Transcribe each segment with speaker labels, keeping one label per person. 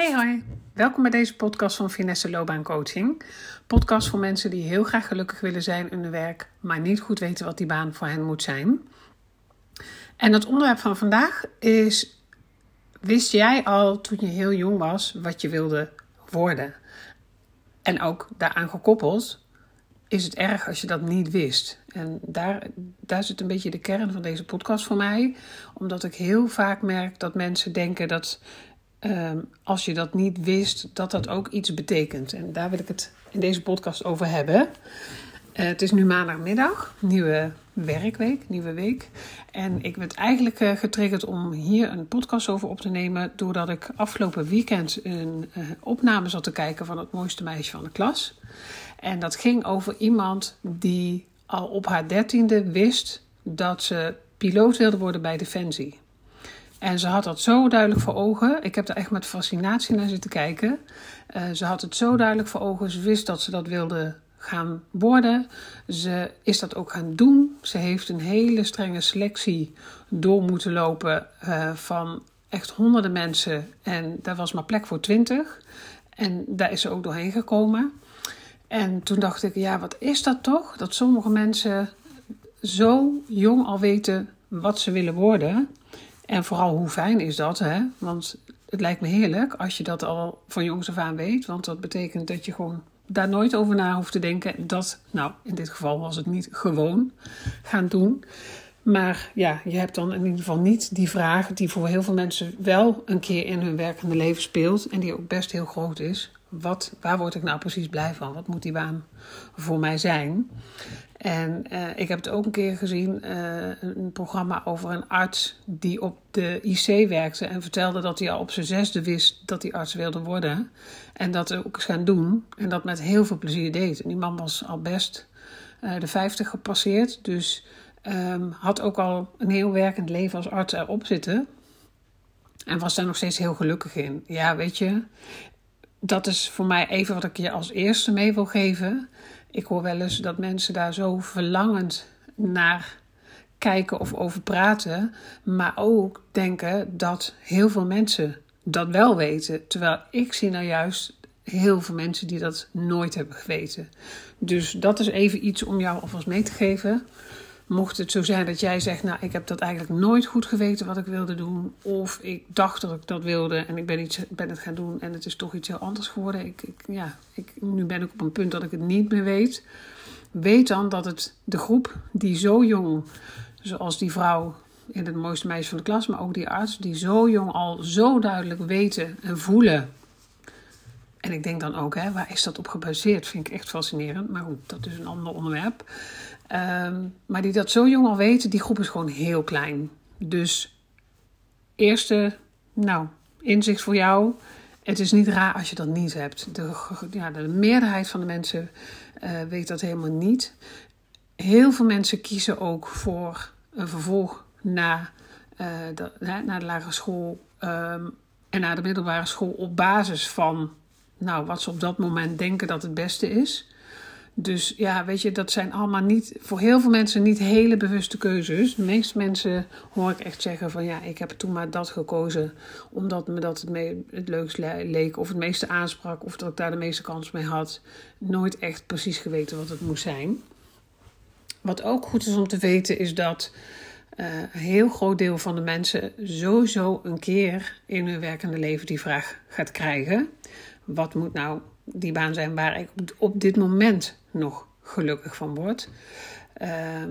Speaker 1: Hey hoi, welkom bij deze podcast van Finesse Loopbaan Coaching. Podcast voor mensen die heel graag gelukkig willen zijn in hun werk, maar niet goed weten wat die baan voor hen moet zijn. En het onderwerp van vandaag is: wist jij al toen je heel jong was wat je wilde worden? En ook daaraan gekoppeld, is het erg als je dat niet wist? En daar, daar zit een beetje de kern van deze podcast voor mij. Omdat ik heel vaak merk dat mensen denken dat Ehm, als je dat niet wist, dat dat ook iets betekent. En daar wil ik het in deze podcast over hebben. Uh, het is nu maandagmiddag, nieuwe werkweek, nieuwe week. En ik werd eigenlijk uh, getriggerd om hier een podcast over op te nemen. Doordat ik afgelopen weekend een uh, opname zat te kijken van het mooiste meisje van de klas. En dat ging over iemand die al op haar dertiende wist dat ze piloot wilde worden bij Defensie. En ze had dat zo duidelijk voor ogen. Ik heb er echt met fascinatie naar zitten kijken. Uh, ze had het zo duidelijk voor ogen. Ze wist dat ze dat wilde gaan worden. Ze is dat ook gaan doen. Ze heeft een hele strenge selectie door moeten lopen uh, van echt honderden mensen. En daar was maar plek voor twintig. En daar is ze ook doorheen gekomen. En toen dacht ik, ja, wat is dat toch? Dat sommige mensen zo jong al weten wat ze willen worden. En vooral hoe fijn is dat, hè? Want het lijkt me heerlijk als je dat al van jongs af aan weet. Want dat betekent dat je gewoon daar nooit over na hoeft te denken. Dat, nou, in dit geval was het niet gewoon gaan doen. Maar ja, je hebt dan in ieder geval niet die vraag die voor heel veel mensen wel een keer in hun werkende leven speelt. En die ook best heel groot is. Wat, waar word ik nou precies blij van? Wat moet die baan voor mij zijn? En uh, ik heb het ook een keer gezien, uh, een programma over een arts die op de IC werkte en vertelde dat hij al op zijn zesde wist dat hij arts wilde worden. En dat ook gaan doen en dat met heel veel plezier deed. En die man was al best uh, de 50 gepasseerd, dus um, had ook al een heel werkend leven als arts erop zitten. En was daar nog steeds heel gelukkig in. Ja, weet je, dat is voor mij even wat ik je als eerste mee wil geven. Ik hoor wel eens dat mensen daar zo verlangend naar kijken of over praten, maar ook denken dat heel veel mensen dat wel weten. Terwijl ik zie nou juist heel veel mensen die dat nooit hebben geweten. Dus dat is even iets om jou alvast mee te geven. Mocht het zo zijn dat jij zegt, nou, ik heb dat eigenlijk nooit goed geweten wat ik wilde doen. Of ik dacht dat ik dat wilde en ik ben, iets, ben het gaan doen en het is toch iets heel anders geworden. Ik, ik, ja, ik, nu ben ik op een punt dat ik het niet meer weet. Weet dan dat het de groep die zo jong, zoals die vrouw in het mooiste meisje van de klas, maar ook die arts, die zo jong al zo duidelijk weten en voelen. En ik denk dan ook, hè, waar is dat op gebaseerd? Vind ik echt fascinerend. Maar goed, dat is een ander onderwerp. Um, maar die dat zo jong al weten, die groep is gewoon heel klein. Dus eerste, nou, inzicht voor jou. Het is niet raar als je dat niet hebt. De, ja, de meerderheid van de mensen uh, weet dat helemaal niet. Heel veel mensen kiezen ook voor een vervolg na, uh, de, de lagere school um, en naar de middelbare school op basis van nou, wat ze op dat moment denken dat het beste is. Dus ja, weet je, dat zijn allemaal niet, voor heel veel mensen niet hele bewuste keuzes. De meeste mensen hoor ik echt zeggen van ja, ik heb toen maar dat gekozen omdat me dat het, het leukst leek of het meeste aansprak of dat ik daar de meeste kans mee had. Nooit echt precies geweten wat het moest zijn. Wat ook goed is om te weten is dat uh, een heel groot deel van de mensen sowieso een keer in hun werkende leven die vraag gaat krijgen. Wat moet nou die baan zijn waar ik op dit moment nog gelukkig van word. Uh,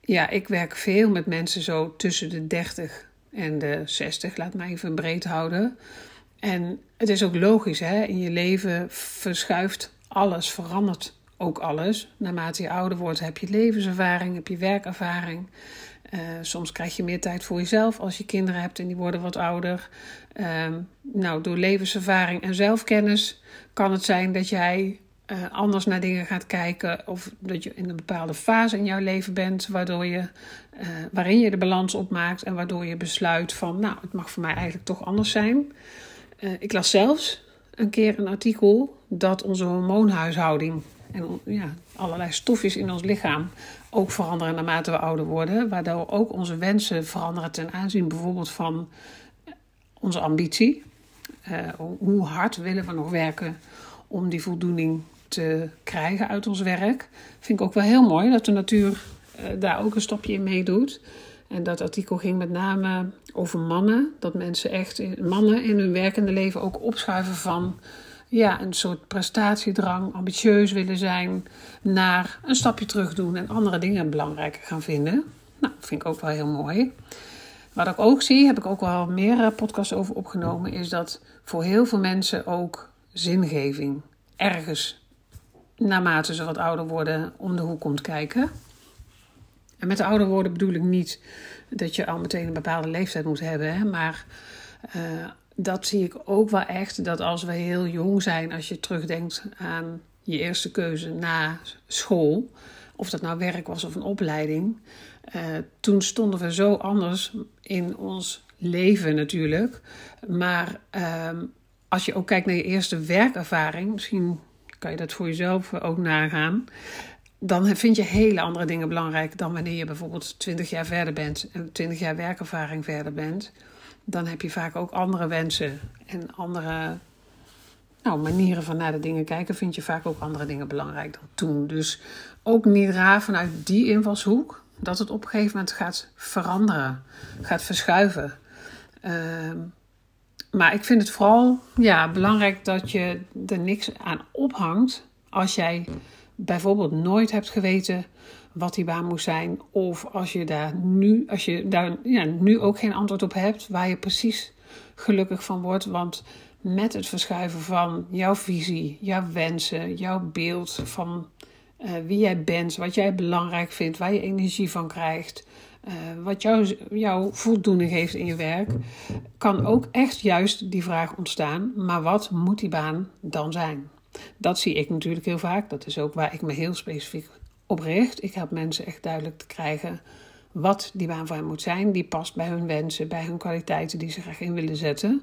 Speaker 1: ja, ik werk veel met mensen zo tussen de 30 en de 60, laat mij even breed houden. En het is ook logisch, hè? in je leven verschuift alles, verandert ook alles. Naarmate je ouder wordt, heb je levenservaring, heb je werkervaring. Uh, soms krijg je meer tijd voor jezelf als je kinderen hebt en die worden wat ouder. Uh, nou, door levenservaring en zelfkennis kan het zijn dat jij uh, anders naar dingen gaat kijken. Of dat je in een bepaalde fase in jouw leven bent waardoor je, uh, waarin je de balans opmaakt. En waardoor je besluit van, nou, het mag voor mij eigenlijk toch anders zijn. Uh, ik las zelfs een keer een artikel dat onze hormoonhuishouding en ja, allerlei stofjes in ons lichaam ook veranderen naarmate we ouder worden. Waardoor ook onze wensen veranderen ten aanzien bijvoorbeeld van onze ambitie. hoe hard willen we nog werken om die voldoening te krijgen uit ons werk. Vind ik ook wel heel mooi dat de natuur daar ook een stapje in meedoet. En dat artikel ging met name over mannen. Dat mensen echt, mannen in hun werkende leven ook opschuiven van ja, een soort prestatiedrang, ambitieus willen zijn, naar een stapje terug doen en andere dingen belangrijker gaan vinden. Nou, vind ik ook wel heel mooi. Wat ik ook zie, heb ik ook wel meer podcasts over opgenomen, is dat voor heel veel mensen ook zingeving ergens naarmate ze wat ouder worden om de hoek komt kijken. En met ouder worden bedoel ik niet dat je al meteen een bepaalde leeftijd moet hebben, hè, maar uh, dat zie ik ook wel echt. Dat als we heel jong zijn, als je terugdenkt aan je eerste keuze na school, of dat nou werk was of een opleiding, uh, toen stonden we zo anders in ons leven natuurlijk. Maar uh, als je ook kijkt naar je eerste werkervaring, misschien kan je dat voor jezelf ook nagaan. Dan vind je hele andere dingen belangrijk dan wanneer je bijvoorbeeld 20 jaar verder bent en 20 jaar werkervaring verder bent dan heb je vaak ook andere wensen en andere nou, manieren van naar de dingen kijken. Vind je vaak ook andere dingen belangrijk dan toen. Dus ook niet raar vanuit die invalshoek dat het op een gegeven moment gaat veranderen, gaat verschuiven. Ehm, maar ik vind het vooral ja, belangrijk dat je er niks aan ophangt als jij bijvoorbeeld nooit hebt geweten wat die baan moest zijn. Of als je daar nu, als je daar ja, nu ook geen antwoord op hebt, waar je precies gelukkig van wordt. Want met het verschuiven van jouw visie, jouw wensen, jouw beeld van uh, wie jij bent, wat jij belangrijk vindt, waar je energie van krijgt. Uh, wat jou, jouw voldoening geeft in je werk, kan ook echt juist die vraag ontstaan: maar wat moet die baan dan zijn? Dat zie ik natuurlijk heel vaak. Dat is ook waar ik me heel specifiek oprecht. Ik help mensen echt duidelijk te krijgen wat die baan voor hen moet zijn. Die past bij hun wensen, bij hun kwaliteiten die ze graag in willen zetten.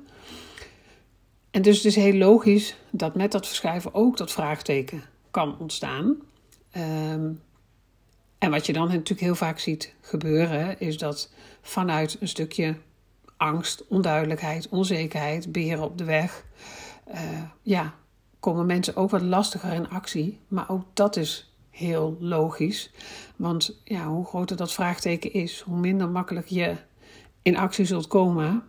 Speaker 1: En dus het is heel logisch dat met dat verschuiven ook dat vraagteken kan ontstaan. Ehm, en wat je dan natuurlijk heel vaak ziet gebeuren, is dat vanuit een stukje angst, onduidelijkheid, onzekerheid, beren op de weg, uh, ja, komen mensen ook wat lastiger in actie. Maar ook dat is heel logisch. Want ja, hoe groter dat vraagteken is, hoe minder makkelijk je in actie zult komen.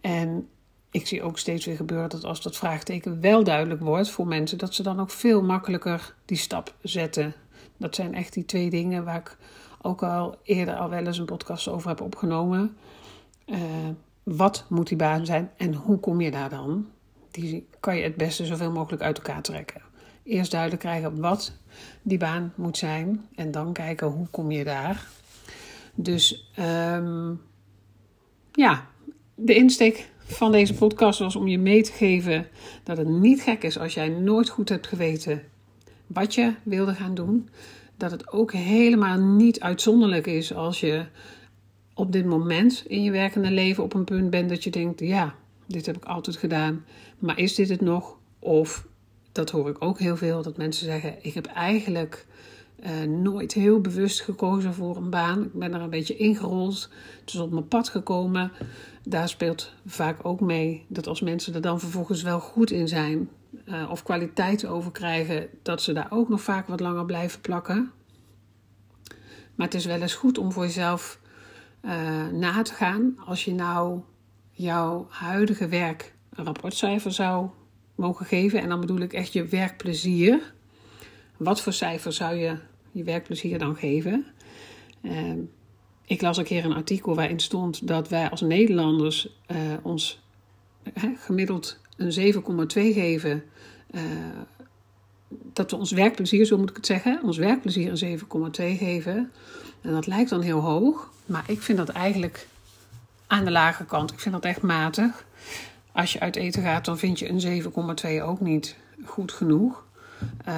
Speaker 1: En ik zie ook steeds weer gebeuren dat als dat vraagteken wel duidelijk wordt voor mensen, dat ze dan ook veel makkelijker die stap zetten. Dat zijn echt die twee dingen waar ik ook al eerder al wel eens een podcast over heb opgenomen. Uh, wat moet die baan zijn en hoe kom je daar dan? Die kan je het beste zoveel mogelijk uit elkaar trekken eerst duidelijk krijgen wat die baan moet zijn. En dan kijken hoe kom je daar. Dus um, ja, de insteek van deze podcast was om je mee te geven dat het niet gek is als jij nooit goed hebt geweten wat je wilde gaan doen. Dat het ook helemaal niet uitzonderlijk is als je op dit moment in je werkende leven op een punt bent dat je denkt: ja, dit heb ik altijd gedaan, maar is dit het nog? Of dat hoor ik ook heel veel, dat mensen zeggen: Ik heb eigenlijk uh, nooit heel bewust gekozen voor een baan. Ik ben er een beetje ingerold. Het is op mijn pad gekomen. Daar speelt vaak ook mee dat als mensen er dan vervolgens wel goed in zijn uh, of kwaliteit over krijgen, dat ze daar ook nog vaak wat langer blijven plakken. Maar het is wel eens goed om voor jezelf uh, na te gaan. Als je nou jouw huidige werk een rapportcijfer zou mogen geven. En dan bedoel ik echt je werkplezier. Wat voor cijfer zou je je werkplezier dan geven? Uh, ik las een keer een artikel waarin stond dat wij als Nederlanders uh, ons gemiddeld een 7,2 geven. Uh, dat we ons werkplezier, zo moet ik het zeggen, ons werkplezier een 7,2 geven. En dat lijkt dan heel hoog, maar ik vind dat eigenlijk aan de lage kant. Ik vind dat echt matig. Als je uit eten gaat, dan vind je een 7,2 ook niet goed genoeg. Uh,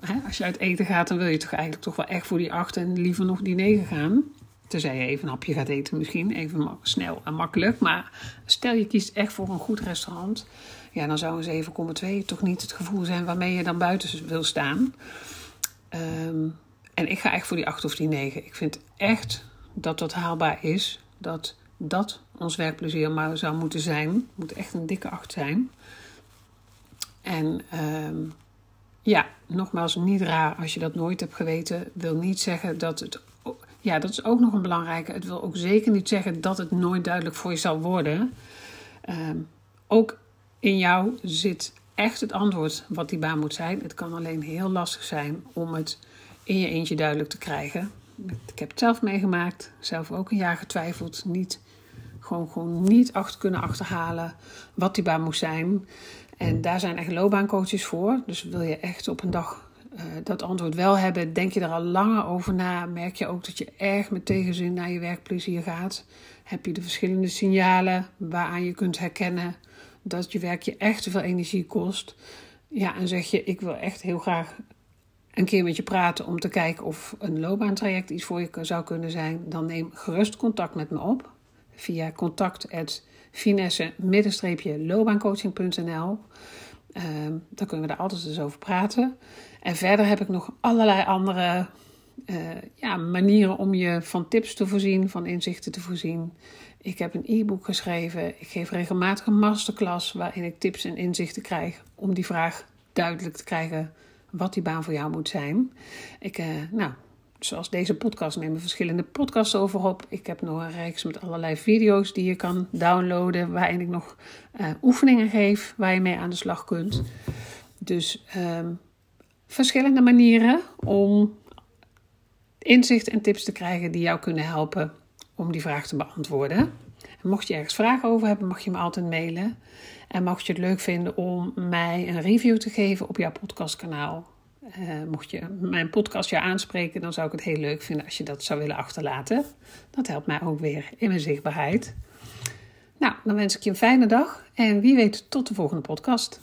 Speaker 1: hè, als je uit eten gaat, dan wil je toch eigenlijk toch wel echt voor die 8 en liever nog die 9 gaan. Tenzij je even een hapje gaat eten misschien, even snel en makkelijk. Maar stel je kiest echt voor een goed restaurant. Ja, dan zou een 7,2 toch niet het gevoel zijn waarmee je dan buiten wil staan. Um, en ik ga echt voor die 8 of die 9. Ik vind echt dat dat haalbaar is. Dat dat ons werkplezier maar zou moeten zijn. moet echt een dikke acht zijn. En ehm, ja, nogmaals, niet raar als je dat nooit hebt geweten. Wil niet zeggen dat het. Ja, dat is ook nog een belangrijke. Het wil ook zeker niet zeggen dat het nooit duidelijk voor je zal worden. Ehm, ook in jou zit echt het antwoord wat die baan moet zijn. Het kan alleen heel lastig zijn om het in je eentje duidelijk te krijgen. Ik heb het zelf meegemaakt, zelf ook een jaar getwijfeld. Niet, gewoon, gewoon niet achter kunnen achterhalen wat die baan moest zijn. En daar zijn echt loopbaancoaches voor. Dus wil je echt op een dag uh, dat antwoord wel hebben, denk je er al langer over na. Merk je ook dat je erg met tegenzin naar je werkplezier gaat. Heb je de verschillende signalen waaraan je kunt herkennen dat je werk je echt te veel energie kost. Ja, en zeg je, ik wil echt heel graag een keer met je praten om te kijken of een loopbaantraject iets voor je zou kunnen zijn, dan neem gerust contact met me op via contact@finesse-loopbaancoaching.nl. Uh, dan kunnen we daar altijd eens over praten. En verder heb ik nog allerlei andere uh, ja, manieren om je van tips te voorzien, van inzichten te voorzien. Ik heb een e-book geschreven. Ik geef regelmatig een masterclass waarin ik tips en inzichten krijg om die vraag duidelijk te krijgen wat die baan voor jou moet zijn. Ik, uh, nou, zoals deze podcast nemen verschillende podcasts over op. Ik heb nog een reeks met allerlei video's die je kan downloaden, waarin ik nog uh, oefeningen geef waar je mee aan de slag kunt. Dus um, verschillende manieren om inzicht en tips te krijgen die jou kunnen helpen om die vraag te beantwoorden. En mocht je ergens vragen over hebben, mag je me altijd mailen. En mocht je het leuk vinden om mij een review te geven op jouw podcastkanaal. Uh, mocht je mijn podcast aanspreken, dan zou ik het heel leuk vinden als je dat zou willen achterlaten. Dat helpt mij ook weer in mijn zichtbaarheid. Nou, dan wens ik je een fijne dag en wie weet tot de volgende podcast.